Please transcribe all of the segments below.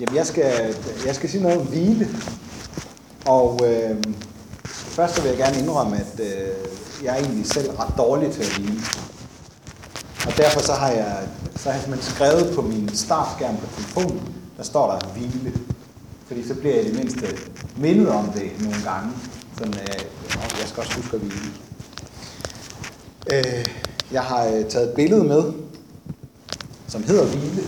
Jamen, jeg skal, jeg skal sige noget om hvile. Og øh, først så vil jeg gerne indrømme, at øh, jeg er egentlig selv ret dårlig til at hvile. Og derfor så har jeg, så har jeg simpelthen skrevet på min startskærm på telefonen, der står der hvile. Fordi så bliver jeg i det mindste mindet om det nogle gange. Sådan, øh, jeg skal også huske at hvile. Øh, jeg har øh, taget et billede med, som hedder Hvile.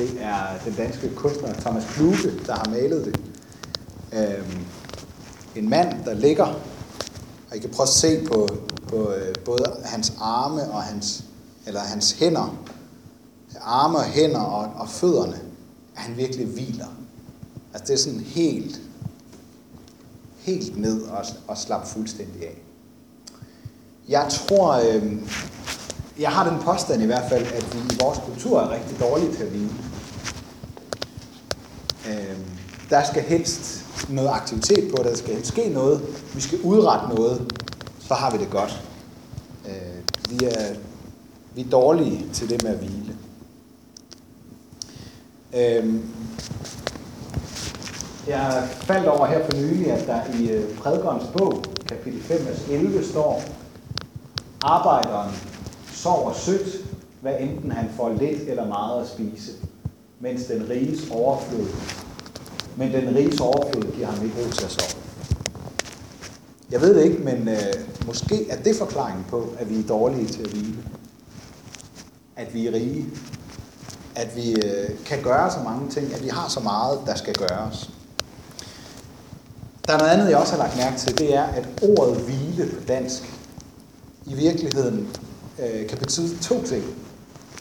Det er den danske kunstner Thomas Kluge, der har malet det. Øhm, en mand, der ligger, og I kan prøve at se på, på øh, både hans arme og hans, eller hans hænder, arme og hænder og, og fødderne, at han virkelig hviler. Altså det er sådan helt, helt ned og, og slap fuldstændig af. Jeg tror, øh, jeg har den påstand i hvert fald, at vi i vores kultur er rigtig dårlige til at hvile. Øh, der skal helst noget aktivitet på, der skal helst ske noget, vi skal udrette noget, så har vi det godt. Øh, vi, er, vi er dårlige til det med at hvile. Øh, jeg faldt over her for nylig, at der i øh, prædikernes bog, kapitel 5, vers 11, står, Arbejderen sover sødt, hvad enten han får lidt eller meget at spise, mens den riges overflod, men den riges overflod giver ham ikke ro til at sove. Jeg ved det ikke, men øh, måske er det forklaringen på, at vi er dårlige til at hvile. At vi er rige. At vi øh, kan gøre så mange ting, at vi har så meget, der skal gøres. Der er noget andet, jeg også har lagt mærke til, det er, at ordet hvile på dansk i virkeligheden øh, kan betyde to ting.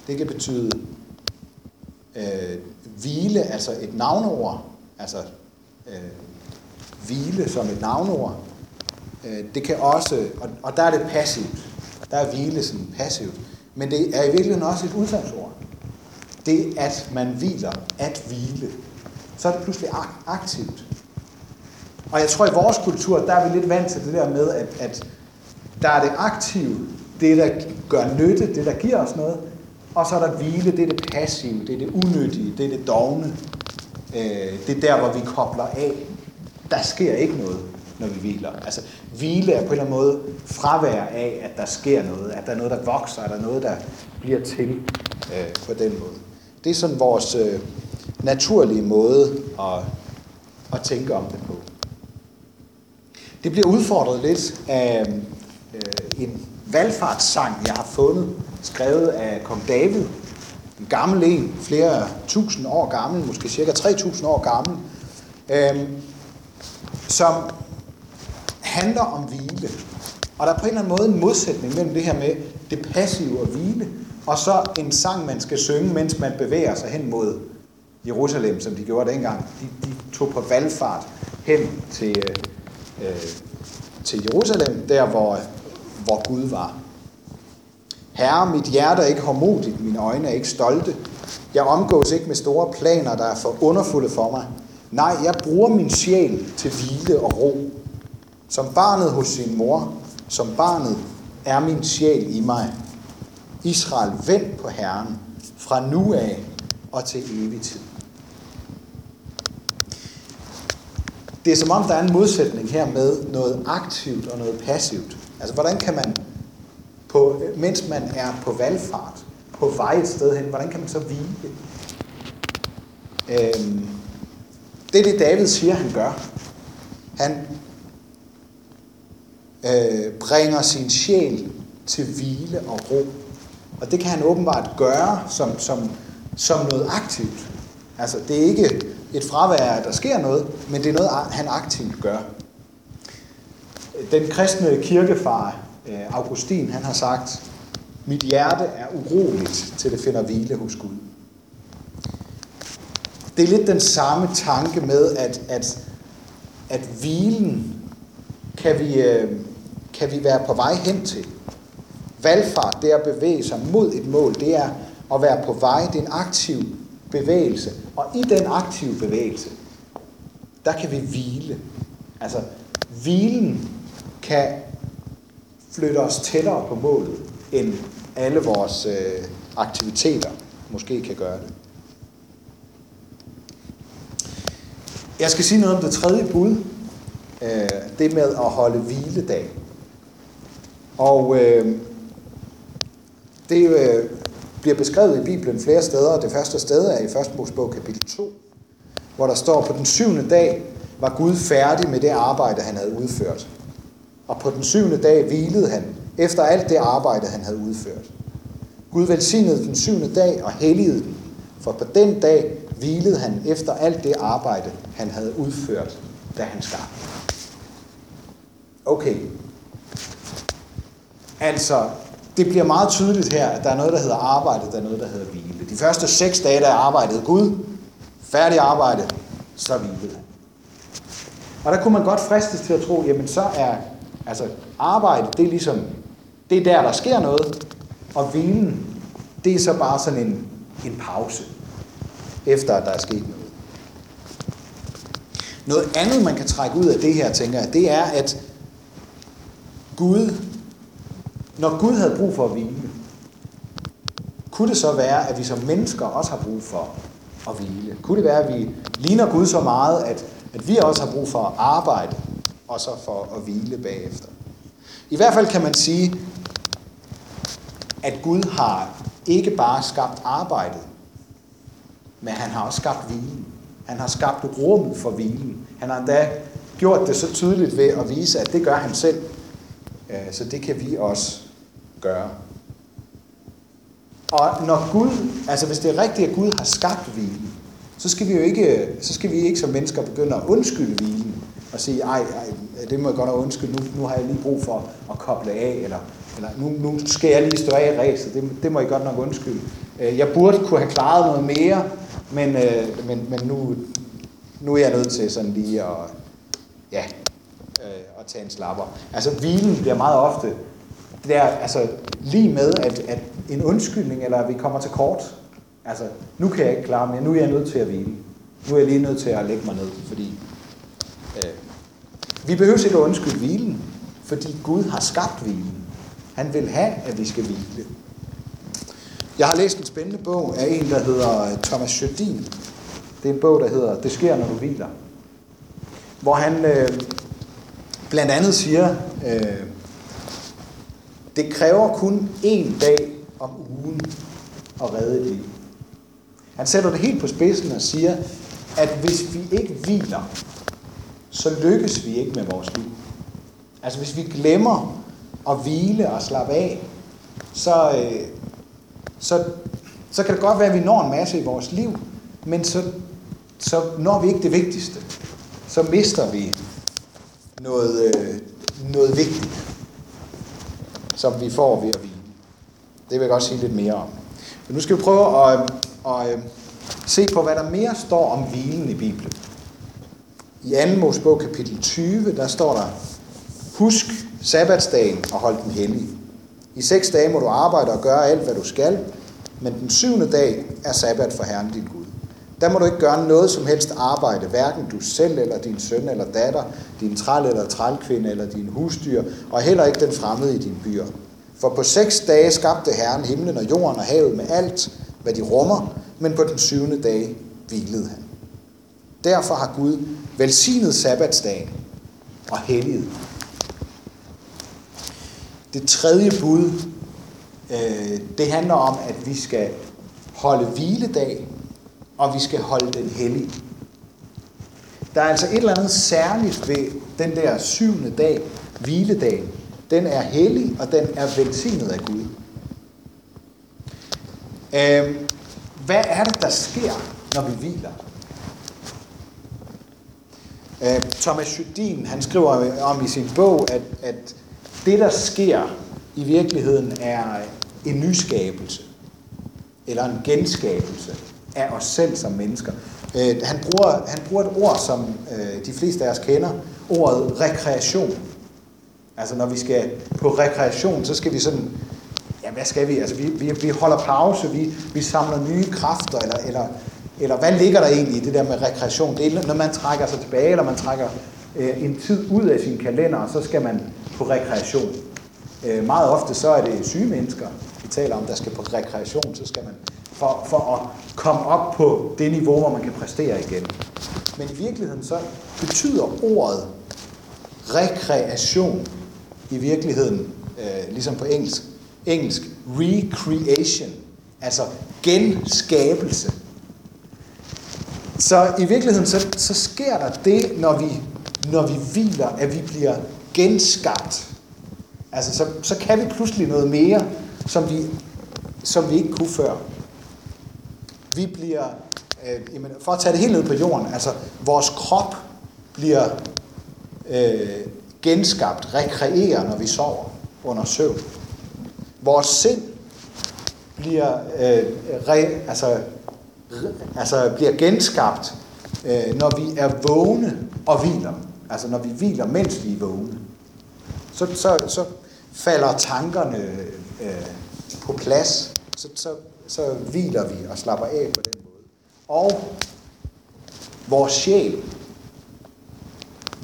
Det kan betyde øh, hvile, altså et navneord, altså øh, hvile som et navneord. Øh, det kan også, og, og der er det passivt, der er hvile sådan passivt, men det er i virkeligheden også et udsagnsord. Det, at man hviler, at hvile, så er det pludselig aktivt. Og jeg tror, i vores kultur, der er vi lidt vant til det der med, at, at der er det aktive, det der gør nytte, det der giver os noget, og så er der hvile, det er det passive, det er det unyttige, det er det dogne. Øh, det er der, hvor vi kobler af. Der sker ikke noget, når vi hviler. Altså, hvile er på en eller anden måde fravær af, at der sker noget, at der er noget, der vokser, at der er noget, der bliver til øh, på den måde. Det er sådan vores øh, naturlige måde at, at tænke om det på. Det bliver udfordret lidt af øh, en valgfartssang, jeg har fundet, skrevet af kong David. En gammel en, flere tusind år gammel, måske cirka 3.000 år gammel, øh, som handler om hvile. Og der er på en eller anden måde en modsætning mellem det her med det passive og hvile, og så en sang, man skal synge, mens man bevæger sig hen mod Jerusalem, som de gjorde dengang. De, de tog på valgfart hen til, øh, øh til Jerusalem, der hvor hvor Gud var. Herre, mit hjerte er ikke hårdmodigt, mine øjne er ikke stolte. Jeg omgås ikke med store planer, der er for underfulde for mig. Nej, jeg bruger min sjæl til hvile og ro. Som barnet hos sin mor, som barnet er min sjæl i mig. Israel, vend på Herren fra nu af og til evig tid. Det er som om, der er en modsætning her med noget aktivt og noget passivt. Altså, hvordan kan man, på, mens man er på valgfart, på vej et sted hen, hvordan kan man så hvile? Øhm, det er det, David siger, han gør. Han øh, bringer sin sjæl til hvile og ro. Og det kan han åbenbart gøre som, som, som noget aktivt. Altså, det er ikke et fravær, at der sker noget, men det er noget, han aktivt gør den kristne kirkefar, øh, Augustin, han har sagt, mit hjerte er uroligt, til det finder hvile hos Gud. Det er lidt den samme tanke med, at, at, at hvilen kan vi, øh, kan vi være på vej hen til. Valgfart, det er at bevæge sig mod et mål, det er at være på vej, det er en aktiv bevægelse. Og i den aktive bevægelse, der kan vi hvile. Altså, hvilen kan flytte os tættere på målet, end alle vores øh, aktiviteter måske kan gøre det. Jeg skal sige noget om det tredje bud. Øh, det med at holde hviledag. Og øh, det øh, bliver beskrevet i Bibelen flere steder. Det første sted er i 1. Mosebog kapitel 2, hvor der står, på den syvende dag var Gud færdig med det arbejde, han havde udført. Og på den syvende dag hvilede han, efter alt det arbejde, han havde udført. Gud velsignede den syvende dag og helligede den, for på den dag hvilede han efter alt det arbejde, han havde udført, da han skabte. Okay. Altså, det bliver meget tydeligt her, at der er noget, der hedder arbejde, der er noget, der hedder hvile. De første seks dage, der arbejdede Gud, færdig arbejde, så hvilede han. Og der kunne man godt fristes til at tro, jamen så er altså arbejde, det er ligesom, det er der, der sker noget, og hvilen, det er så bare sådan en, en pause, efter at der er sket noget. Noget andet, man kan trække ud af det her, tænker jeg, det er, at Gud, når Gud havde brug for at hvile, kunne det så være, at vi som mennesker også har brug for at hvile? Kunne det være, at vi ligner Gud så meget, at, at vi også har brug for at arbejde, og så for at hvile bagefter? I hvert fald kan man sige, at Gud har ikke bare skabt arbejdet, men han har også skabt hvilen. Han har skabt rummet for hvilen. Han har endda gjort det så tydeligt ved at vise, at det gør han selv. Øh, så det kan vi også gøre. Og når Gud, altså hvis det er rigtigt, at Gud har skabt hvilen, så skal vi jo ikke, så skal vi ikke som mennesker begynde at undskylde hvilen og sige, ej, ej det må jeg godt nok undskyld, nu, nu har jeg lige brug for at koble af, eller, eller nu, nu skal jeg lige stå af i ræset, det, det må jeg godt nok undskylde. Øh, jeg burde kunne have klaret noget mere, men, øh, men, men nu, nu er jeg nødt til sådan lige at, ja, øh, at tage en slapper. Altså hvilen bliver meget ofte det er altså lige med, at, at en undskyldning, eller at vi kommer til kort. Altså, nu kan jeg ikke klare mere, nu er jeg nødt til at hvile. Nu er jeg lige nødt til at lægge mig ned, fordi Øh, vi behøver ikke at undskylde hvilen, fordi Gud har skabt hvilen. Han vil have, at vi skal hvile. Jeg har læst en spændende bog af en, der hedder øh, Thomas Jødin. Det er en bog, der hedder Det sker, når du hviler. Hvor han øh, blandt andet siger, øh, det kræver kun én dag om ugen at redde et liv. Han sætter det helt på spidsen og siger, at hvis vi ikke hviler, så lykkes vi ikke med vores liv. Altså hvis vi glemmer at hvile og slappe af, så, øh, så, så kan det godt være, at vi når en masse i vores liv, men så, så når vi ikke det vigtigste. Så mister vi noget, øh, noget vigtigt som vi får ved at hvile. Det vil jeg godt sige lidt mere om. Men nu skal vi prøve at, at, at se på, hvad der mere står om hvilen i Bibelen. I 2. Mosebog kapitel 20, der står der, Husk sabbatsdagen og hold den hellig. I seks dage må du arbejde og gøre alt, hvad du skal, men den syvende dag er sabbat for Herren din Gud. Der må du ikke gøre noget som helst arbejde, hverken du selv eller din søn eller datter, din træl eller trælkvinde eller din husdyr, og heller ikke den fremmede i din byer. For på seks dage skabte Herren himlen og jorden og havet med alt, hvad de rummer, men på den syvende dag hvilede han. Derfor har Gud velsignet sabbatsdagen og helliget. Det tredje bud, øh, det handler om, at vi skal holde hviledag og vi skal holde den hellig. Der er altså et eller andet særligt ved den der syvende dag, hviledagen. Den er hellig, og den er velsignet af Gud. Øhm, hvad er det, der sker, når vi hviler? Øh, Thomas Judin, han skriver øh, om i sin bog, at, at det, der sker i virkeligheden, er en nyskabelse, eller en genskabelse af os selv som mennesker. Øh, han, bruger, han bruger et ord, som de fleste af os kender, ordet rekreation. Altså når vi skal på rekreation, så skal vi sådan, ja hvad skal vi? Altså vi, vi, vi holder pause, vi, vi samler nye kræfter, eller, eller, eller hvad ligger der egentlig i det der med rekreation? Det er når man trækker sig tilbage, eller man trækker øh, en tid ud af sin kalender, så skal man på rekreation. Øh, meget ofte så er det syge mennesker, vi taler om, der skal på rekreation, så skal man for, for at komme op på det niveau, hvor man kan præstere igen. Men i virkeligheden så betyder ordet rekreation i virkeligheden, øh, ligesom på engelsk, engelsk recreation, altså genskabelse. Så i virkeligheden så, så sker der det, når vi, når vi hviler, at vi bliver genskabt. Altså så, så kan vi pludselig noget mere, som vi, som vi ikke kunne før. Vi bliver, øh, jamen, for at tage det helt ned på jorden, altså vores krop bliver øh, genskabt, rekreeret, når vi sover under søvn. Vores sind bliver, øh, re, altså, altså bliver genskabt, øh, når vi er vågne og hviler. Altså når vi hviler, mens vi er vågne. Så, så, så falder tankerne øh, på plads. Så, så, så hviler vi og slapper af på den måde. Og vores sjæl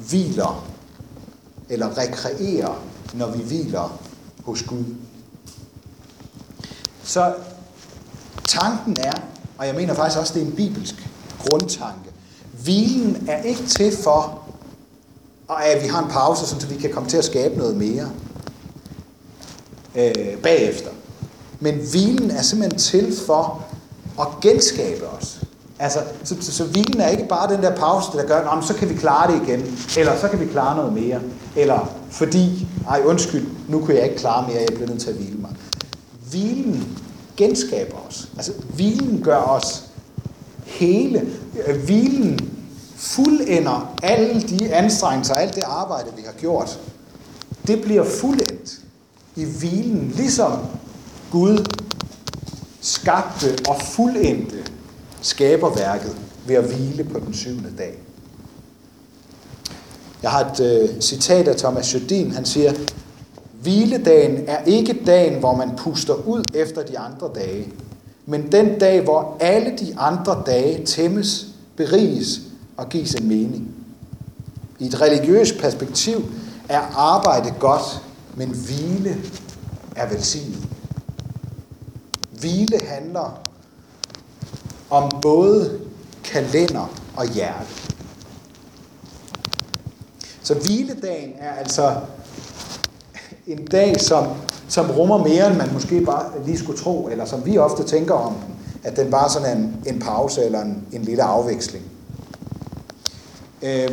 hviler eller rekreerer, når vi hviler hos Gud. Så tanken er, og jeg mener faktisk også, det er en bibelsk grundtanke, hvilen er ikke til for, at vi har en pause, så vi kan komme til at skabe noget mere øh, bagefter. Men hvilen er simpelthen til for at genskabe os. Altså, så, så, så hvilen er ikke bare den der pause, der gør, så kan vi klare det igen, eller så kan vi klare noget mere, eller fordi, ej undskyld, nu kunne jeg ikke klare mere, jeg bliver nødt til at hvile mig. Hvilen genskaber os. Altså, hvilen gør os hele. Hvilen fuldender alle de anstrengelser, alt det arbejde, vi har gjort. Det bliver fuldendt i hvilen, ligesom Gud skabte og fuldendte skaberværket ved at hvile på den syvende dag. Jeg har et øh, citat af Thomas Jodin. Han siger, Hviledagen er ikke dagen, hvor man puster ud efter de andre dage, men den dag, hvor alle de andre dage tæmmes, beriges og gives en mening. I et religiøst perspektiv er arbejde godt, men hvile er velsignet. Hvile handler om både kalender og hjerte. Så hviledagen er altså en dag, som, som rummer mere, end man måske bare lige skulle tro, eller som vi ofte tænker om at den bare er sådan en, en pause eller en, en lille afveksling. Øh,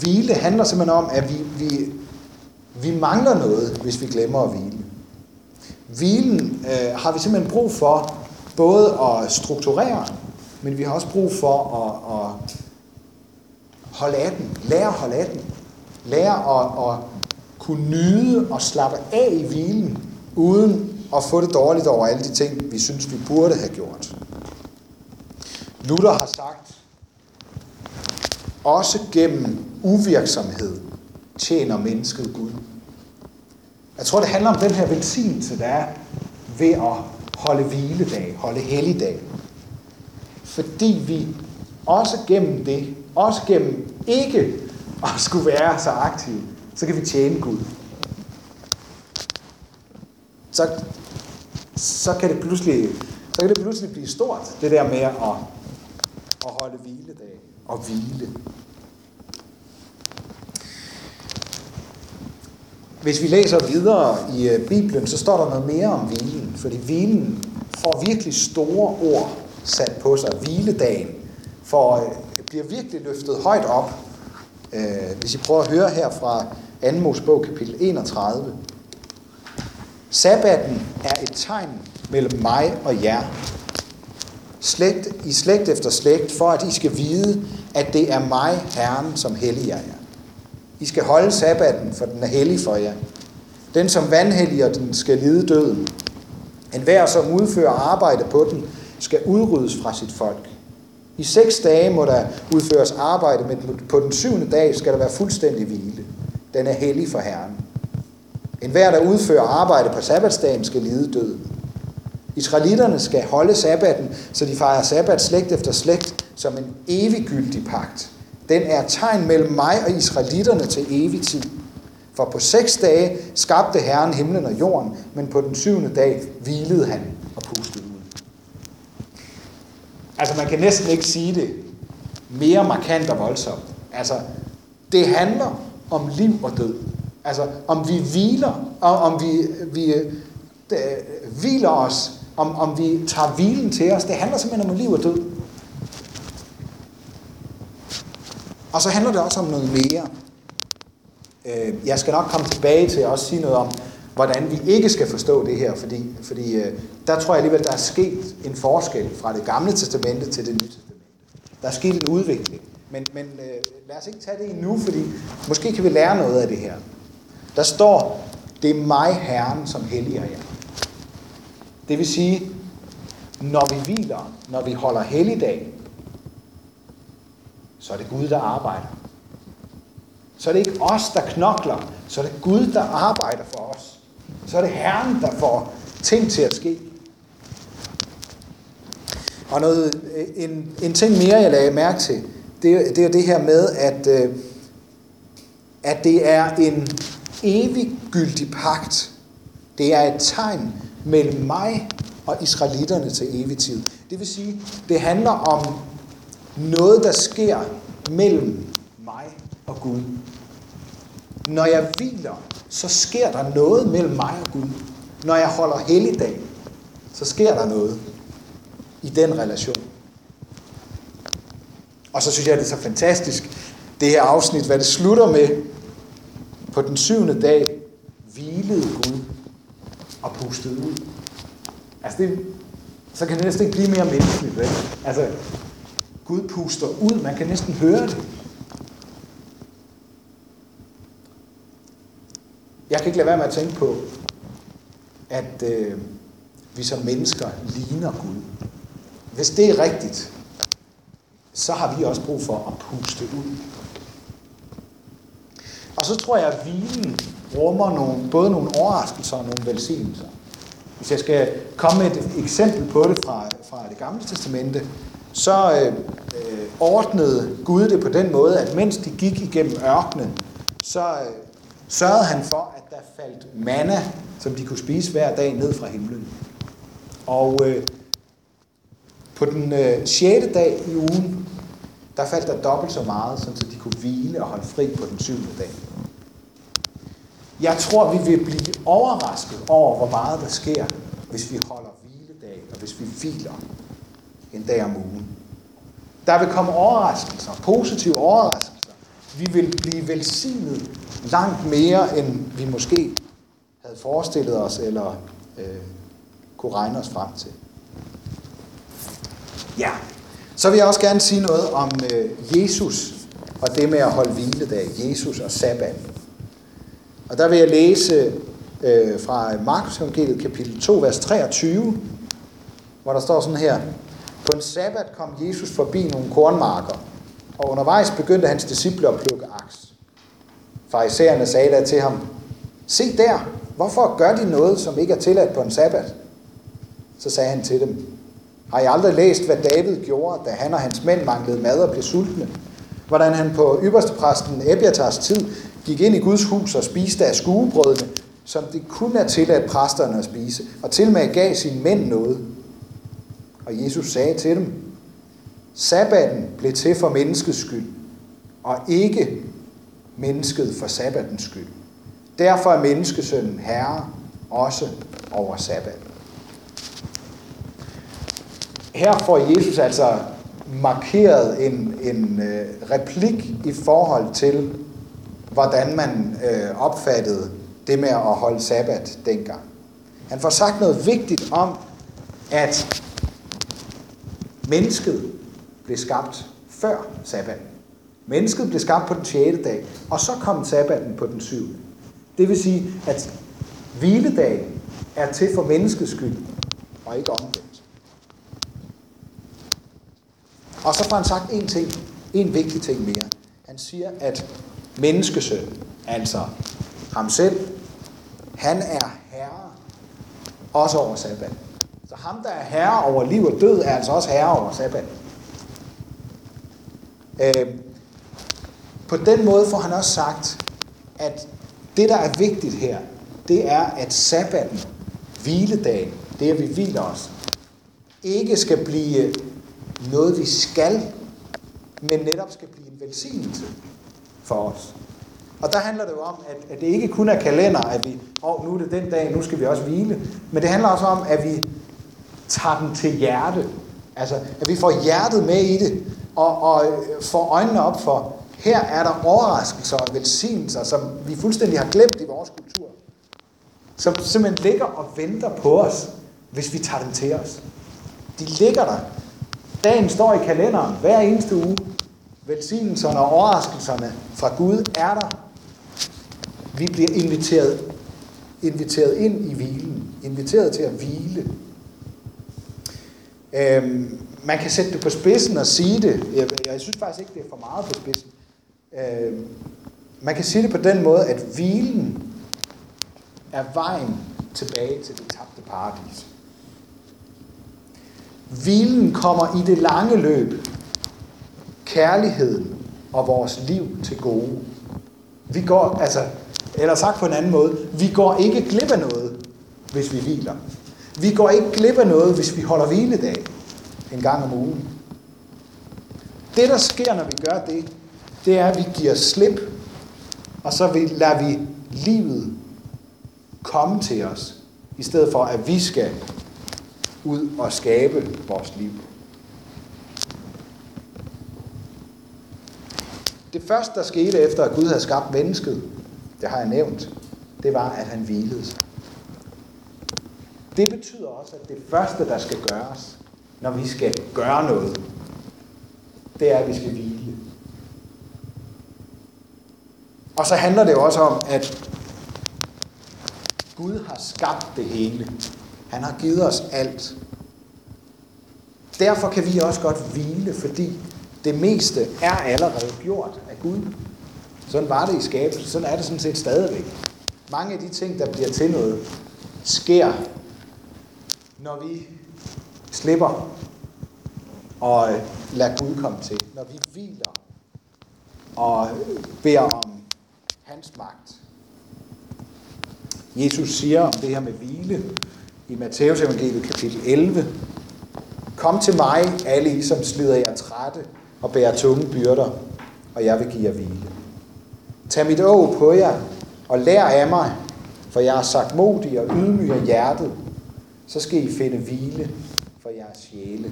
hvile handler simpelthen om, at vi, vi, vi mangler noget, hvis vi glemmer at hvile. Hvilen øh, har vi simpelthen brug for både at strukturere, men vi har også brug for at, at holde af den, lære at holde af den, lære at, at kunne nyde og slappe af i hvilen, uden at få det dårligt over alle de ting, vi synes, vi burde have gjort. Luther har sagt, også gennem uvirksomhed tjener mennesket Gud. Jeg tror, det handler om den her velsignelse, der er ved at holde hviledag, holde helligdag. Fordi vi også gennem det, også gennem ikke at skulle være så aktive, så kan vi tjene Gud. Så, så, kan det pludselig, så kan det pludselig blive stort, det der med at, at holde hviledag og hvile. Hvis vi læser videre i øh, Bibelen, så står der noget mere om hvilen, fordi hvilen får virkelig store ord sat på sig. Hviledagen for, øh, bliver virkelig løftet højt op. Øh, hvis I prøver at høre her fra 2. Mosebog kapitel 31. Sabbaten er et tegn mellem mig og jer. Slægt, I slægt efter slægt, for at I skal vide, at det er mig, Herren, som helliger jer. I skal holde sabbaten, for den er hellig for jer. Den, som vandhelliger den, skal lide døden. En hver, som udfører arbejde på den, skal udryddes fra sit folk. I seks dage må der udføres arbejde, men på den syvende dag skal der være fuldstændig hvile. Den er hellig for Herren. En hver, der udfører arbejde på sabbatsdagen, skal lide døden. Israelitterne skal holde sabbaten, så de fejrer sabbat slægt efter slægt som en eviggyldig pagt. Den er tegn mellem mig og israelitterne til evig tid. For på seks dage skabte Herren himlen og jorden, men på den syvende dag hvilede han og pustede ud. Altså man kan næsten ikke sige det mere markant og voldsomt. Altså, det handler om liv og død. Altså, om vi hviler, og om vi, vi øh, hviler os, om, om vi tager hvilen til os. Det handler simpelthen om liv og død. Og så handler det også om noget mere. Øh, jeg skal nok komme tilbage til at også sige noget om, hvordan vi ikke skal forstå det her, fordi, fordi øh, der tror jeg alligevel, der er sket en forskel fra det gamle testamente til det nye testamente. Der er sket en udvikling. Men, men øh, lad os ikke tage det endnu, fordi måske kan vi lære noget af det her. Der står, det er mig, Herren, som helliger jer. Det vil sige, når vi hviler, når vi holder helligdag, så er det Gud, der arbejder. Så er det ikke os, der knokler, så er det Gud, der arbejder for os. Så er det Herren, der får ting til at ske. Og noget, øh, en, en ting mere, jeg lagde mærke til, det, det er det her med, at, øh, at det er en eviggyldig pagt. Det er et tegn mellem mig og israelitterne til evig tid. Det vil sige, det handler om noget, der sker mellem mig og Gud. Når jeg hviler, så sker der noget mellem mig og Gud. Når jeg holder helligdag, så sker der noget i den relation. Og så synes jeg, det er så fantastisk, det her afsnit, hvad det slutter med. På den syvende dag hvilede Gud og pustede ud. Altså det, så kan det næsten ikke blive mere menneskeligt. Vel? Altså, Gud puster ud, man kan næsten høre det. Jeg kan ikke lade være med at tænke på, at øh, vi som mennesker ligner Gud. Hvis det er rigtigt, så har vi også brug for at puste ud. Og så tror jeg, at hvilen rummer nogle, både nogle overraskelser og nogle velsignelser. Hvis jeg skal komme med et eksempel på det fra, fra det gamle testamente, så øh, øh, ordnede Gud det på den måde, at mens de gik igennem ørkenen, så øh, sørgede han for, at der faldt manna, som de kunne spise hver dag ned fra himlen. Og øh, på den øh, 6. dag i ugen, der faldt der dobbelt så meget, så de kunne hvile og holde fri på den syvende dag. Jeg tror, vi vil blive overrasket over, hvor meget der sker, hvis vi holder hviledag, og hvis vi hviler en dag om ugen. Der vil komme overraskelser, positive overraskelser. Vi vil blive velsignet langt mere, end vi måske havde forestillet os, eller øh, kunne regne os frem til. Ja, så vil jeg også gerne sige noget om øh, Jesus og det med at holde hviledag. Jesus og sabbat. Og der vil jeg læse øh, fra Markus evangeliet kapitel 2, vers 23, hvor der står sådan her. På en sabbat kom Jesus forbi nogle kornmarker, og undervejs begyndte hans disciple at plukke aks. Farisæerne sagde da til ham, se der, hvorfor gør de noget, som ikke er tilladt på en sabbat? Så sagde han til dem, har I aldrig læst, hvad David gjorde, da han og hans mænd manglede mad og blev sultne? Hvordan han på ypperste præsten Ebiatars tid gik ind i Guds hus og spiste af skuebrødene, som det kun er tilladt præsterne at spise, og til med gav sine mænd noget. Og Jesus sagde til dem, Sabbaten blev til for menneskets skyld, og ikke mennesket for sabbatens skyld. Derfor er menneskesønnen herre også over sabbaten. Her får Jesus altså markeret en, en øh, replik i forhold til, hvordan man øh, opfattede det med at holde sabbat dengang. Han får sagt noget vigtigt om, at mennesket blev skabt før sabbaten. Mennesket blev skabt på den 6. dag, og så kom sabbaten på den 7. Det vil sige, at hviledagen er til for menneskets skyld, og ikke omvendt. Og så får han sagt en ting, en vigtig ting mere. Han siger, at menneskesøn, altså ham selv, han er herre også over sabbat. Så ham, der er herre over liv og død, er altså også herre over sabbat. Øh, på den måde får han også sagt, at det, der er vigtigt her, det er, at sabbaten, hviledagen, det at vi hviler os, ikke skal blive noget, vi skal, men netop skal blive en velsignelse for os. Og der handler det jo om, at, at det ikke kun er kalender, at vi, åh, oh, nu er det den dag, nu skal vi også hvile, men det handler også om, at vi tager den til hjerte. Altså, at vi får hjertet med i det, og, og øh, får øjnene op for, her er der overraskelser og velsignelser, som vi fuldstændig har glemt i vores kultur. Som simpelthen ligger og venter på os, hvis vi tager dem til os. De ligger der. Dagen står i kalenderen hver eneste uge. Velsignelserne og overraskelserne fra Gud er der. Vi bliver inviteret, inviteret ind i hvilen. Inviteret til at hvile. Øhm, man kan sætte det på spidsen og sige det. Jeg, jeg synes faktisk ikke, det er for meget på spidsen. Øhm, man kan sige det på den måde, at hvilen er vejen tilbage til det tabte paradis. Hvilen kommer i det lange løb kærligheden og vores liv til gode. Vi går, altså, eller sagt på en anden måde, vi går ikke glip af noget, hvis vi hviler. Vi går ikke glip af noget, hvis vi holder hviledag en gang om ugen. Det, der sker, når vi gør det, det er, at vi giver slip, og så lader vi livet komme til os, i stedet for, at vi skal ud og skabe vores liv. Det første, der skete efter, at Gud havde skabt mennesket, det har jeg nævnt, det var, at han hvilede sig. Det betyder også, at det første, der skal gøres, når vi skal gøre noget, det er, at vi skal hvile. Og så handler det også om, at Gud har skabt det hele. Han har givet os alt. Derfor kan vi også godt hvile, fordi det meste er allerede gjort af Gud. Sådan var det i skabelsen. Sådan er det sådan set stadigvæk. Mange af de ting, der bliver til noget, sker, når vi slipper og øh, lader Gud komme til. Når vi hviler og øh, beder om hans magt. Jesus siger om det her med hvile i Matteus evangeliet kapitel 11. Kom til mig, alle I, som slider jer trætte og bærer tunge byrder, og jeg vil give jer hvile. Tag mit åg på jer og lær af mig, for jeg er sagt modig og ydmyg af hjertet, så skal I finde hvile for jeres sjæle.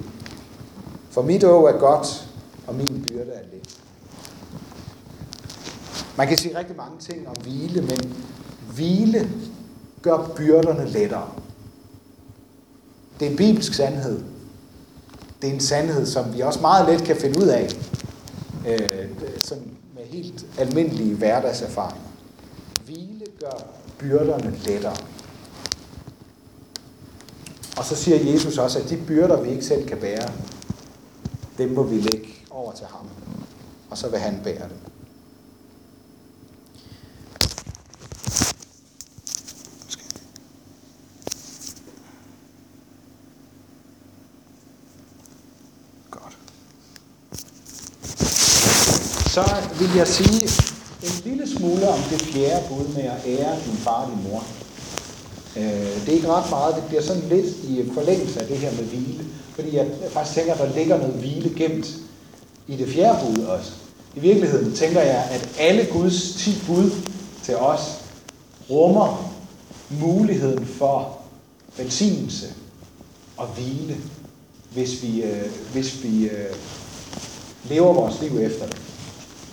For mit åg er godt, og min byrde er let. Man kan sige rigtig mange ting om hvile, men hvile gør byrderne lettere. Det er en bibelsk sandhed. Det er en sandhed, som vi også meget let kan finde ud af, øh, som med helt almindelige hverdagserfaringer. Hvile gør byrderne lettere. Og så siger Jesus også, at de byrder, vi ikke selv kan bære, dem må vi lægge over til ham. Og så vil han bære dem. Så vil jeg sige en lille smule om det fjerde bud med at ære din far og din mor. Øh, det er ikke ret meget, det bliver sådan lidt i forlængelse af det her med hvile, fordi jeg faktisk tænker, at der ligger noget hvile gemt i det fjerde bud også. I virkeligheden tænker jeg, at alle Guds ti bud til os rummer muligheden for velsignelse og hvile, hvis vi, øh, hvis vi øh, lever vores liv efter det.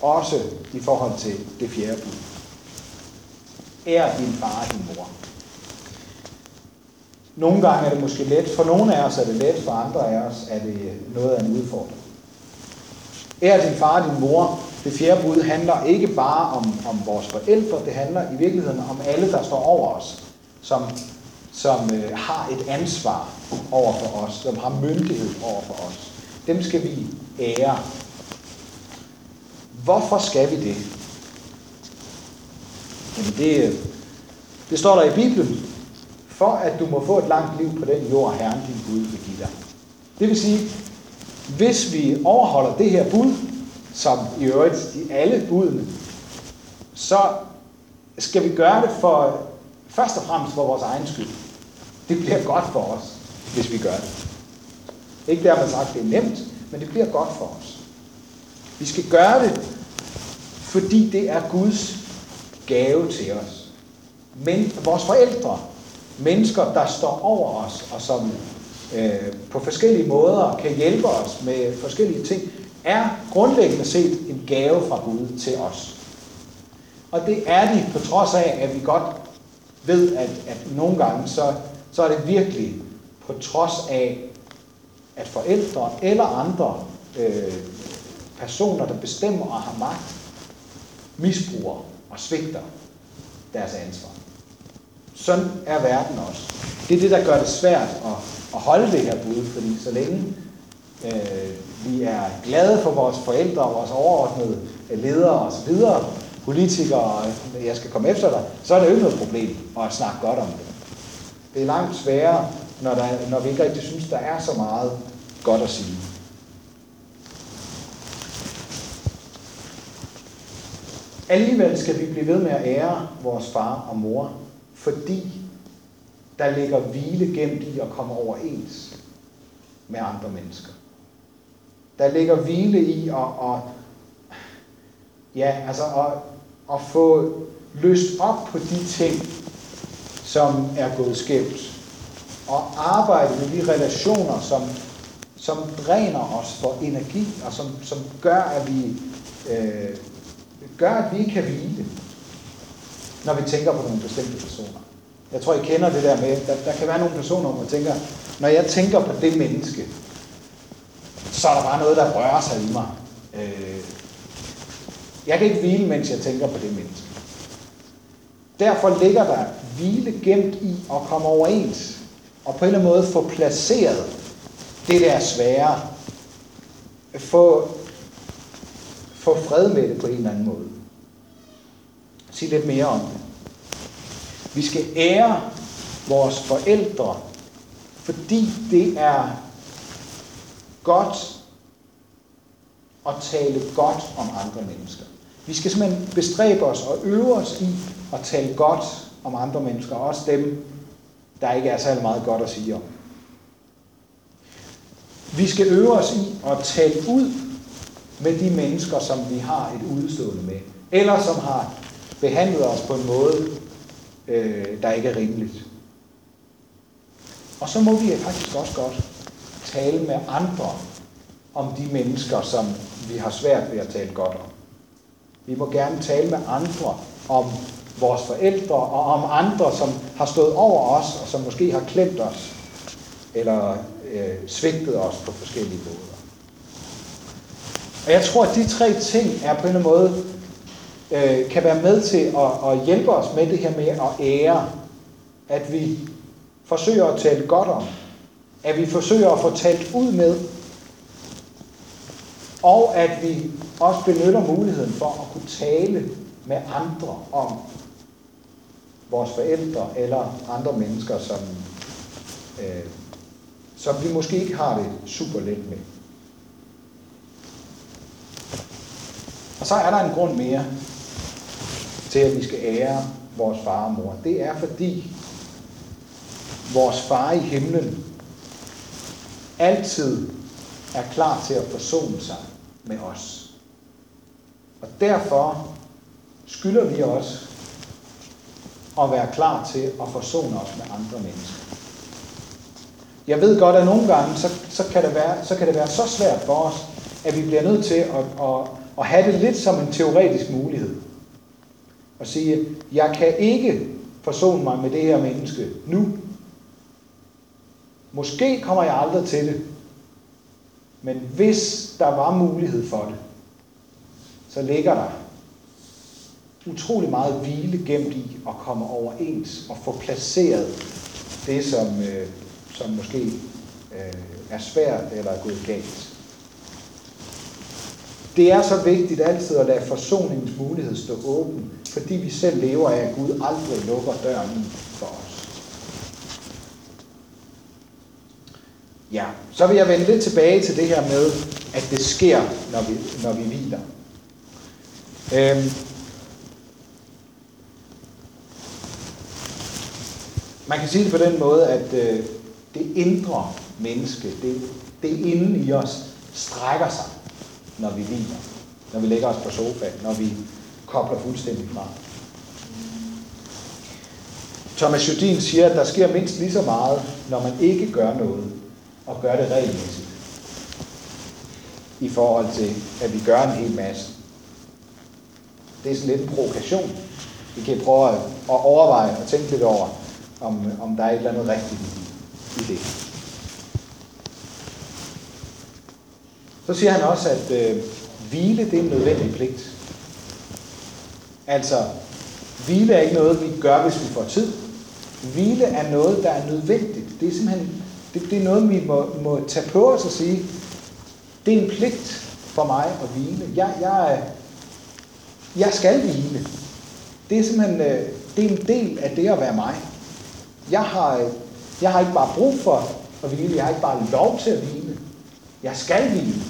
Også i forhold til det fjerde bud. Ær din far og din mor. Nogle gange er det måske let. For nogle af os er det let, for andre af os er det noget af en udfordring. Ær din far og din mor. Det fjerde bud handler ikke bare om, om vores forældre, det handler i virkeligheden om alle, der står over os, som, som øh, har et ansvar over for os, som har myndighed over for os. Dem skal vi ære Hvorfor skal vi det? Jamen det, øh, det står der i Bibelen. For at du må få et langt liv på den jord, Herren din Gud vil give dig. Det vil sige, hvis vi overholder det her bud, som i øvrigt de alle budene, så skal vi gøre det for først og fremmest for vores egen skyld. Det bliver godt for os, hvis vi gør det. Ikke dermed sagt, det er nemt, men det bliver godt for os. Vi skal gøre det, fordi det er Guds gave til os. Men vores forældre, mennesker, der står over os, og som øh, på forskellige måder kan hjælpe os med forskellige ting, er grundlæggende set en gave fra Gud til os. Og det er de på trods af, at vi godt ved, at, at nogle gange, så, så er det virkelig på trods af, at forældre eller andre øh, personer, der bestemmer og har magt, misbruger og svigter deres ansvar. Sådan er verden også. Det er det, der gør det svært at, at holde det her bud, fordi så længe øh, vi er glade for vores forældre og vores overordnede ledere osv., politikere, jeg skal komme efter dig, så er det jo ikke noget problem at snakke godt om det. Det er langt sværere, når, der, når vi ikke rigtig synes, der er så meget godt at sige. Alligevel skal vi blive ved med at ære vores far og mor, fordi der ligger hvile gemt i at komme overens med andre mennesker. Der ligger hvile i at, at ja, altså at, at få løst op på de ting, som er gået skævt. Og arbejde med de relationer, som, som dræner os for energi, og som, som gør, at vi øh, gør, at vi ikke kan hvile, når vi tænker på nogle bestemte personer. Jeg tror, I kender det der med, der, der kan være nogle personer, hvor man tænker, når jeg tænker på det menneske, så er der bare noget, der rører sig i mig. Øh, jeg kan ikke hvile, mens jeg tænker på det menneske. Derfor ligger der hvile gemt i at komme overens, og på en eller anden måde få placeret det der svære, få, få fred med det på en eller anden måde. Sig lidt mere om det. Vi skal ære vores forældre, fordi det er godt at tale godt om andre mennesker. Vi skal simpelthen bestræbe os og øve os i at tale godt om andre mennesker, også dem, der ikke er særlig meget godt at sige om. Vi skal øve os i at tale ud med de mennesker, som vi har et udstående med, eller som har behandlet os på en måde, øh, der ikke er rimeligt. Og så må vi faktisk også godt tale med andre om de mennesker, som vi har svært ved at tale godt om. Vi må gerne tale med andre om vores forældre og om andre, som har stået over os og som måske har klemt os eller øh, svigtet os på forskellige måder. Og jeg tror, at de tre ting er på en eller anden måde øh, kan være med til at, at hjælpe os med det her med at ære, at vi forsøger at tale godt om, at vi forsøger at få talt ud med, og at vi også benytter muligheden for at kunne tale med andre om vores forældre eller andre mennesker, som, øh, som vi måske ikke har det super let med. Og så er der en grund mere til, at vi skal ære vores far og mor. Det er fordi vores far i himlen altid er klar til at forsone sig med os. Og derfor skylder vi også at være klar til at forsone os med andre mennesker. Jeg ved godt, at nogle gange, så, så, kan, det være, så kan det være så svært for os, at vi bliver nødt til at, at, at have det lidt som en teoretisk mulighed. Og sige, jeg kan ikke forsone mig med det her menneske nu. Måske kommer jeg aldrig til det. Men hvis der var mulighed for det, så ligger der utrolig meget hvile gemt i at komme overens og få placeret det, som, øh, som måske øh, er svært eller er gået galt. Det er så vigtigt altid at lade forsoningens mulighed stå åben, fordi vi selv lever af, at Gud aldrig lukker døren for os. Ja, så vil jeg vende lidt tilbage til det her med, at det sker, når vi, når vi hviler. Øhm, man kan sige det på den måde, at øh, det indre menneske, det, det inde i os, strækker sig, når vi hviler. når vi lægger os på sofaen, når vi kobler fuldstændig fra. Thomas Jodin siger, at der sker mindst lige så meget, når man ikke gør noget, og gør det regelmæssigt, i forhold til, at vi gør en hel masse. Det er sådan lidt en provokation. Vi kan prøve at overveje og tænke lidt over, om, om der er et eller andet rigtigt i det. Så siger han også, at øh, hvile det er en nødvendig pligt. Altså, hvile er ikke noget, vi gør, hvis vi får tid. Hvile er noget, der er nødvendigt. Det er simpelthen det, det er noget, vi må, må tage på os og sige, det er en pligt for mig at hvile. Jeg, jeg, jeg skal hvile. Det er simpelthen øh, det er en del af det at være mig. Jeg har, jeg har ikke bare brug for at hvile, jeg har ikke bare lov til at hvile. Jeg skal hvile.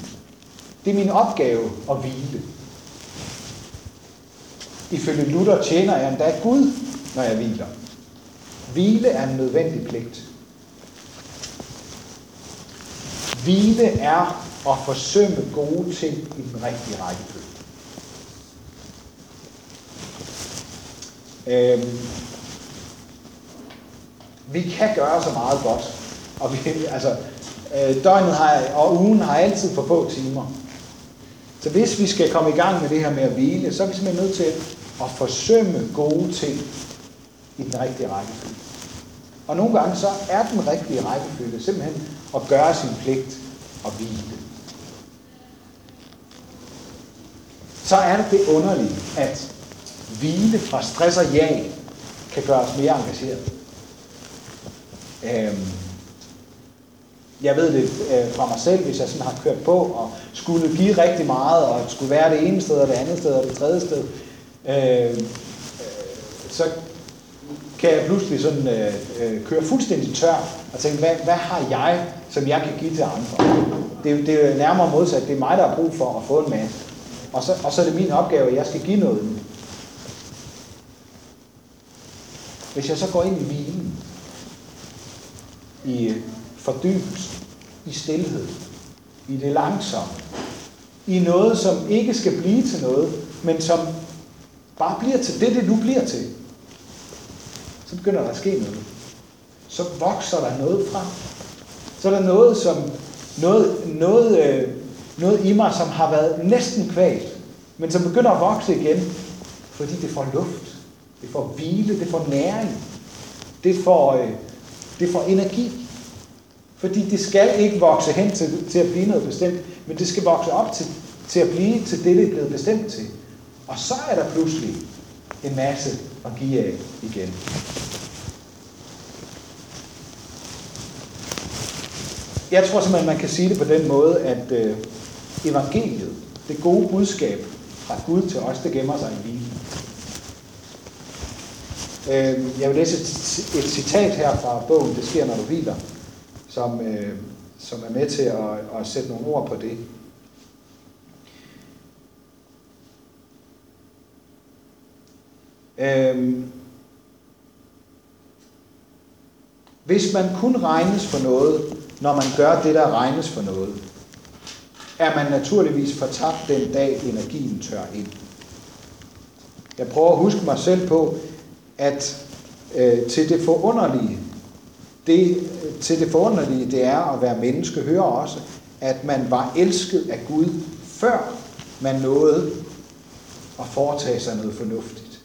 Det er min opgave at hvile. Ifølge Luther tjener jeg endda Gud, når jeg hviler. Hvile er en nødvendig pligt. Hvile er at forsømme gode ting i den rigtige rækkefølge. Øhm, vi kan gøre så meget godt, og vi, altså, øh, døgnet har, og ugen har altid for få timer. Så hvis vi skal komme i gang med det her med at hvile, så er vi simpelthen nødt til at forsømme gode ting i den rigtige rækkefølge. Og nogle gange så er den rigtige rækkefølge simpelthen at gøre sin pligt og hvile. Så er det det underlige, at hvile fra stress og jag kan gøre os mere engageret. Øhm, jeg ved det øh, fra mig selv, hvis jeg sådan har kørt på og skulle give rigtig meget, og skulle være det ene sted, og det andet sted, og det tredje sted, øh, øh, så kan jeg pludselig sådan øh, øh, køre fuldstændig tør og tænke, hvad, hvad har jeg, som jeg kan give til andre? Det, det er nærmere modsat. Det er mig, der har brug for at få en masse. Og så, og så er det min opgave, at jeg skal give noget. Hvis jeg så går ind i bilen, i fordybelsen, i stillhed, i det langsomme, i noget, som ikke skal blive til noget, men som bare bliver til det, det nu bliver til, så begynder der at ske noget. Så vokser der noget frem. Så er der noget, som, noget, noget, øh, noget i mig, som har været næsten kvalt, men som begynder at vokse igen, fordi det får luft, det får hvile, det får næring, det får, øh, det får energi. Fordi det skal ikke vokse hen til, til at blive noget bestemt, men det skal vokse op til, til at blive til det, det er blevet bestemt til. Og så er der pludselig en masse at give af igen. Jeg tror simpelthen, man kan sige det på den måde, at øh, evangeliet, det gode budskab fra Gud til os, det gemmer sig i Bibelen. Øh, jeg vil læse et, et citat her fra bogen, Det sker, når du hviler, som, øh, som er med til at, at sætte nogle ord på det. Øhm, hvis man kun regnes for noget, når man gør det, der regnes for noget, er man naturligvis fortabt den dag, energien tør ind. Jeg prøver at huske mig selv på, at øh, til det forunderlige, det, til det forunderlige, det er at være menneske, hører også, at man var elsket af Gud, før man nåede at foretage sig noget fornuftigt.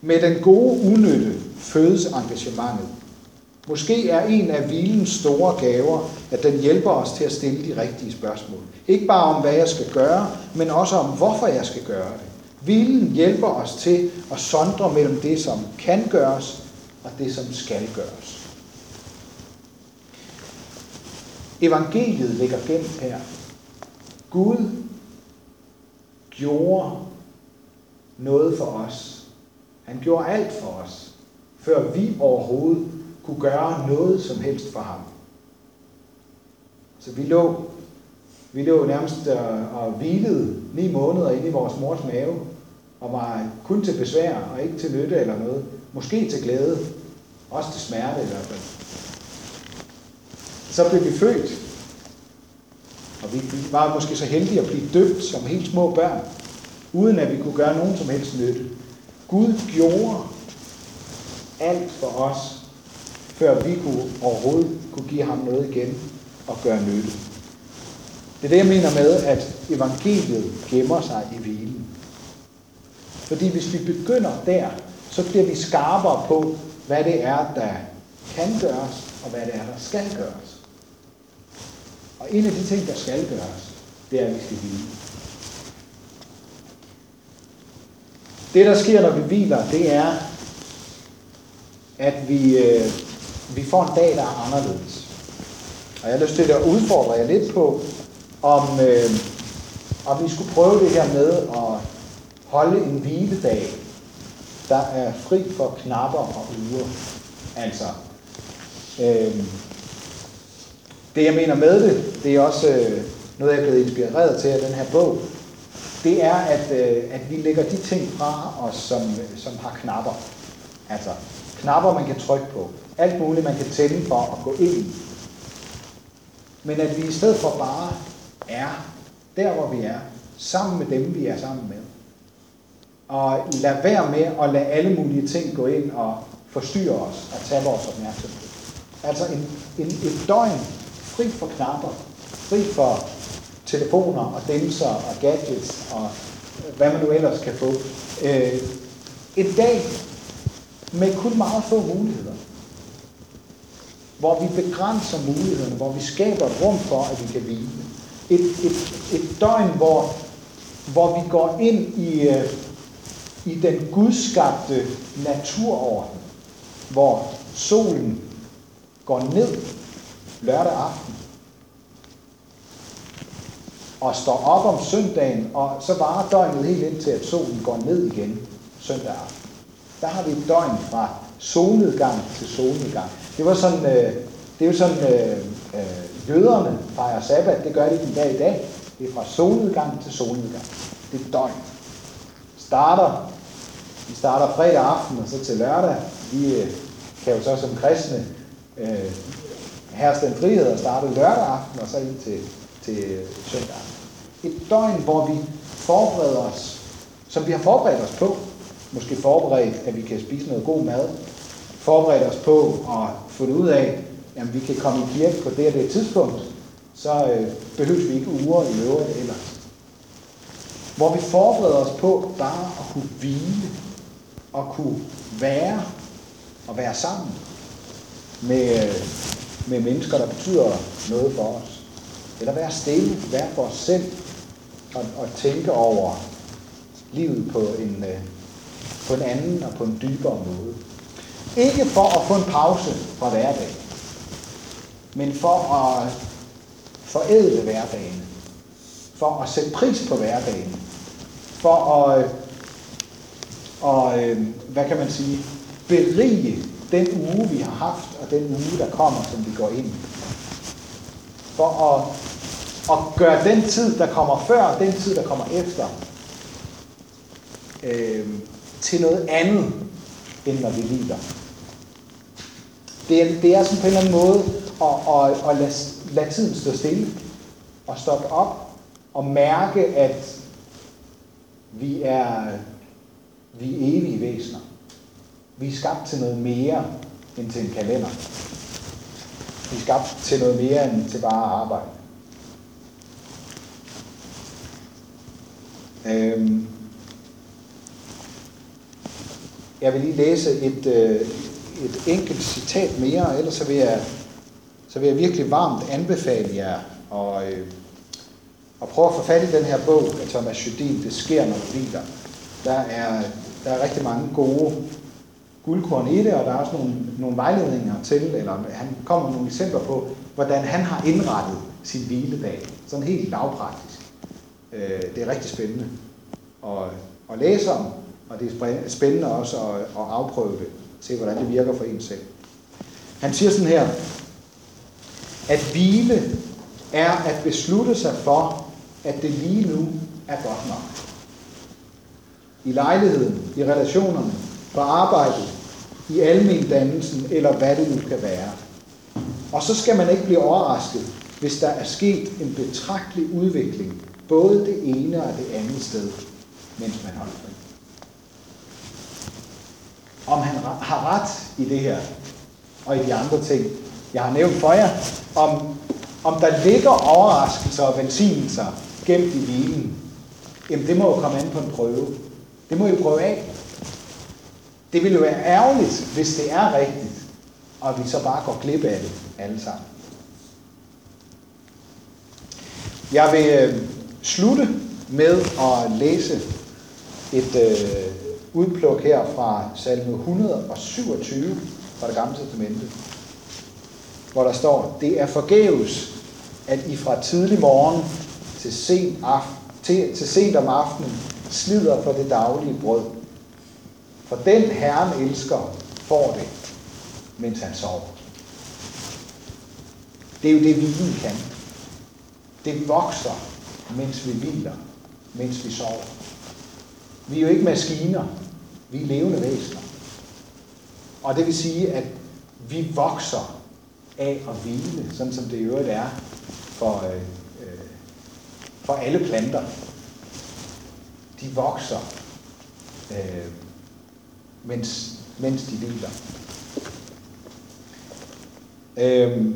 Med den gode unytte fødes engagementet. Måske er en af hvilens store gaver, at den hjælper os til at stille de rigtige spørgsmål. Ikke bare om, hvad jeg skal gøre, men også om, hvorfor jeg skal gøre det. Hvilen hjælper os til at sondre mellem det, som kan gøres, og det, som skal gøres. Evangeliet ligger gemt her. Gud gjorde noget for os. Han gjorde alt for os, før vi overhovedet kunne gøre noget som helst for ham. Så vi lå, vi lå nærmest og, og hvilede ni måneder inde i vores mors mave, og var kun til besvær og ikke til nytte eller noget. Måske til glæde, også til smerte i hvert fald. Så blev vi født. Og vi var måske så heldige at blive døbt som helt små børn, uden at vi kunne gøre nogen som helst nytte. Gud gjorde alt for os, før vi kunne overhovedet kunne give ham noget igen og gøre nytte. Det er det, jeg mener med, at evangeliet gemmer sig i hvilen. Fordi hvis vi begynder der, så bliver vi skarpere på, hvad det er, der kan gøres, og hvad det er, der skal gøres. Og en af de ting, der skal gøres, det er, at vi skal hvile. Det, der sker, når vi hviler, det er, at vi, øh, vi får en dag, der er anderledes. Og jeg har lyst til at udfordre jer lidt på, om, øh, om vi skulle prøve det her med at holde en hviledag, der er fri for knapper og uger. Altså, øh, det jeg mener med det, det er også øh, noget, jeg er blevet inspireret til af den her bog, det er, at, øh, at vi lægger de ting fra os, som, øh, som har knapper. Altså, knapper, man kan trykke på. Alt muligt, man kan tænde for at gå ind i. Men at vi i stedet for bare er der, hvor vi er, sammen med dem, vi er sammen med. Og lad være med at lade alle mulige ting gå ind og forstyrre os og tage vores opmærksomhed. Altså en, en, et døgn fri for knapper, fri for telefoner og dimser og gadgets og øh, hvad man nu ellers kan få. Øh, en dag med kun meget få muligheder. Hvor vi begrænser mulighederne, hvor vi skaber et rum for, at vi kan hvile. Et, et, et døgn, hvor, hvor vi går ind i, øh, i den gudskabte naturorden, hvor solen går ned lørdag aften og står op om søndagen, og så varer døgnet helt indtil, at solen går ned igen søndag aften. Der har vi et døgn fra solnedgang til solnedgang. Det var sådan, øh, det er jo sådan, øh, øh, jøderne fejrer sabbat, det gør de den dag i dag. Det er fra solnedgang til solnedgang. Det er døgn. Starter, vi starter fredag aften og så til lørdag. Vi øh, kan jo så som kristne øh, herste den frihed og starte lørdag aften og så ind til, til øh, søndag Et døgn, hvor vi forbereder os, som vi har forberedt os på. Måske forberedt, at vi kan spise noget god mad. Forberedt os på at få det ud af, at vi kan komme i kirke på det og det tidspunkt. Så øh, behøver vi ikke uger i øvrigt ellers. Hvor vi forbereder os på bare at kunne hvile og kunne være og være sammen med, med mennesker, der betyder noget for os. Eller være stille, være for os selv, og, og tænke over livet på en, øh, på en anden og på en dybere måde. Ikke for at få en pause fra hverdagen, men for at forædle hverdagen, for at sætte pris på hverdagen, for at, øh, og, øh, hvad kan man sige, berige den uge, vi har haft, og den uge, der kommer, som vi går ind i. For at, at gøre den tid, der kommer før, og den tid, der kommer efter, øh, til noget andet, end når vi hviler. Det er, det er sådan på en eller anden måde at, at, at lade, lade tiden stå stille, og stoppe op, og mærke, at vi er, vi er evige væsener. Vi er skabt til noget mere end til en kalender. Vi er skabt til noget mere end til bare at arbejde. Øhm. Jeg vil lige læse et, øh, et enkelt citat mere, ellers så vil jeg, så vil jeg virkelig varmt anbefale jer at, øh, og prøve at få fat i den her bog af Thomas Judin, Det sker, når du hviler. Der er, der er rigtig mange gode guldkorn i det, og der er også nogle, nogle vejledninger til, eller han kommer nogle eksempler på, hvordan han har indrettet sin hviledag. Sådan helt lavpraktisk. Øh, det er rigtig spændende at, at læse om, og det er spændende også at, at afprøve det, se hvordan det virker for en selv. Han siger sådan her, at hvile er at beslutte sig for, at det lige nu er godt nok. I lejligheden, i relationerne, på arbejdet, i almen dannelsen, eller hvad det nu kan være. Og så skal man ikke blive overrasket, hvis der er sket en betragtelig udvikling, både det ene og det andet sted, mens man holder fri. Om han har ret i det her, og i de andre ting, jeg har nævnt for jer, om, om der ligger overraskelser og velsignelser gemt i hvilen, jamen det må jo komme an på en prøve. Det må I prøve af. Det ville jo være ærgerligt, hvis det er rigtigt, og vi så bare går glip af det alle sammen. Jeg vil øh, slutte med at læse et øh, udpluk her fra salme 127 fra det gamle testamente, hvor der står, det er forgæves, at I fra tidlig morgen til sent, aften, til, til sent om aftenen slider for det daglige brød. For den Herren elsker, får det, mens han sover. Det er jo det, vi kan. Det vokser, mens vi hviler, mens vi sover. Vi er jo ikke maskiner, vi er levende væsener. Og det vil sige, at vi vokser af at hvile, sådan som det i øvrigt er for, øh, for alle planter. De vokser, øh, mens, mens de hviler. Øh,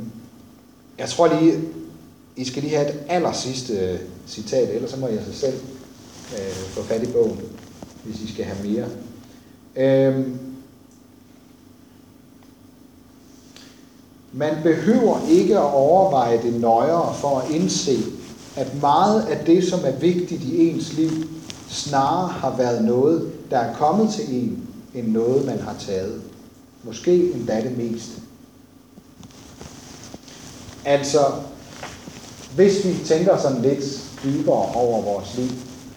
jeg tror lige, I skal lige have et aller sidste øh, citat, ellers så må jeg sig selv øh, få fat i bogen, hvis I skal have mere. Øh, man behøver ikke at overveje det nøjere for at indse, at meget af det, som er vigtigt i ens liv, snarere har været noget, der er kommet til en, end noget, man har taget. Måske endda det meste. Altså, hvis vi tænker sådan lidt dybere over vores liv,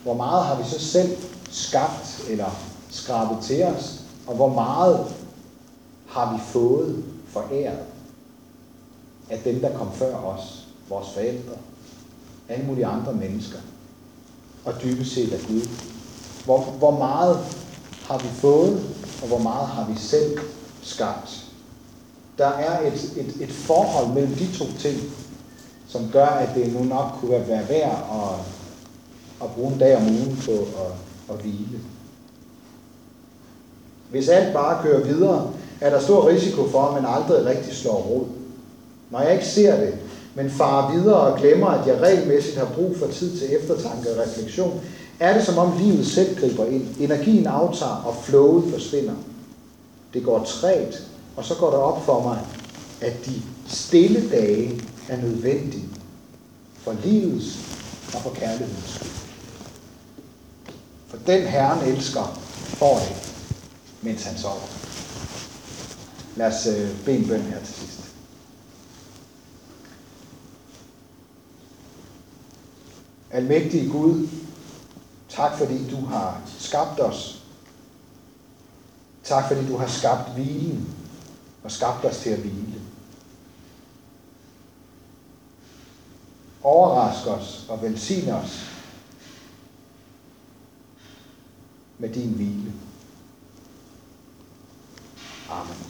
hvor meget har vi så selv skabt eller skrabet til os, og hvor meget har vi fået foræret af dem, der kom før os, vores forældre, alle mulige andre mennesker, og dybest set af Gud. Hvor, hvor meget har vi fået, og hvor meget har vi selv skabt? Der er et, et, et forhold mellem de to ting, som gør, at det nu nok kunne være værd at, at bruge en dag om ugen på at, at hvile. Hvis alt bare kører videre, er der stor risiko for, at man aldrig rigtig slår rod. Når jeg ikke ser det, men farer videre og glemmer, at jeg regelmæssigt har brug for tid til eftertanke og refleksion, er det som om livet selv griber ind. Energien aftager, og flowet forsvinder. Det går træt, og så går det op for mig, at de stille dage er nødvendige for livets og for kærlighedens skyld. For den Herren elsker, får det, mens han sover. Lad os øh, bede en bøn her til sidst. Almægtige Gud, tak fordi du har skabt os. Tak fordi du har skabt hvilen og skabt os til at hvile. Overrask os og velsign os med din hvile. Amen.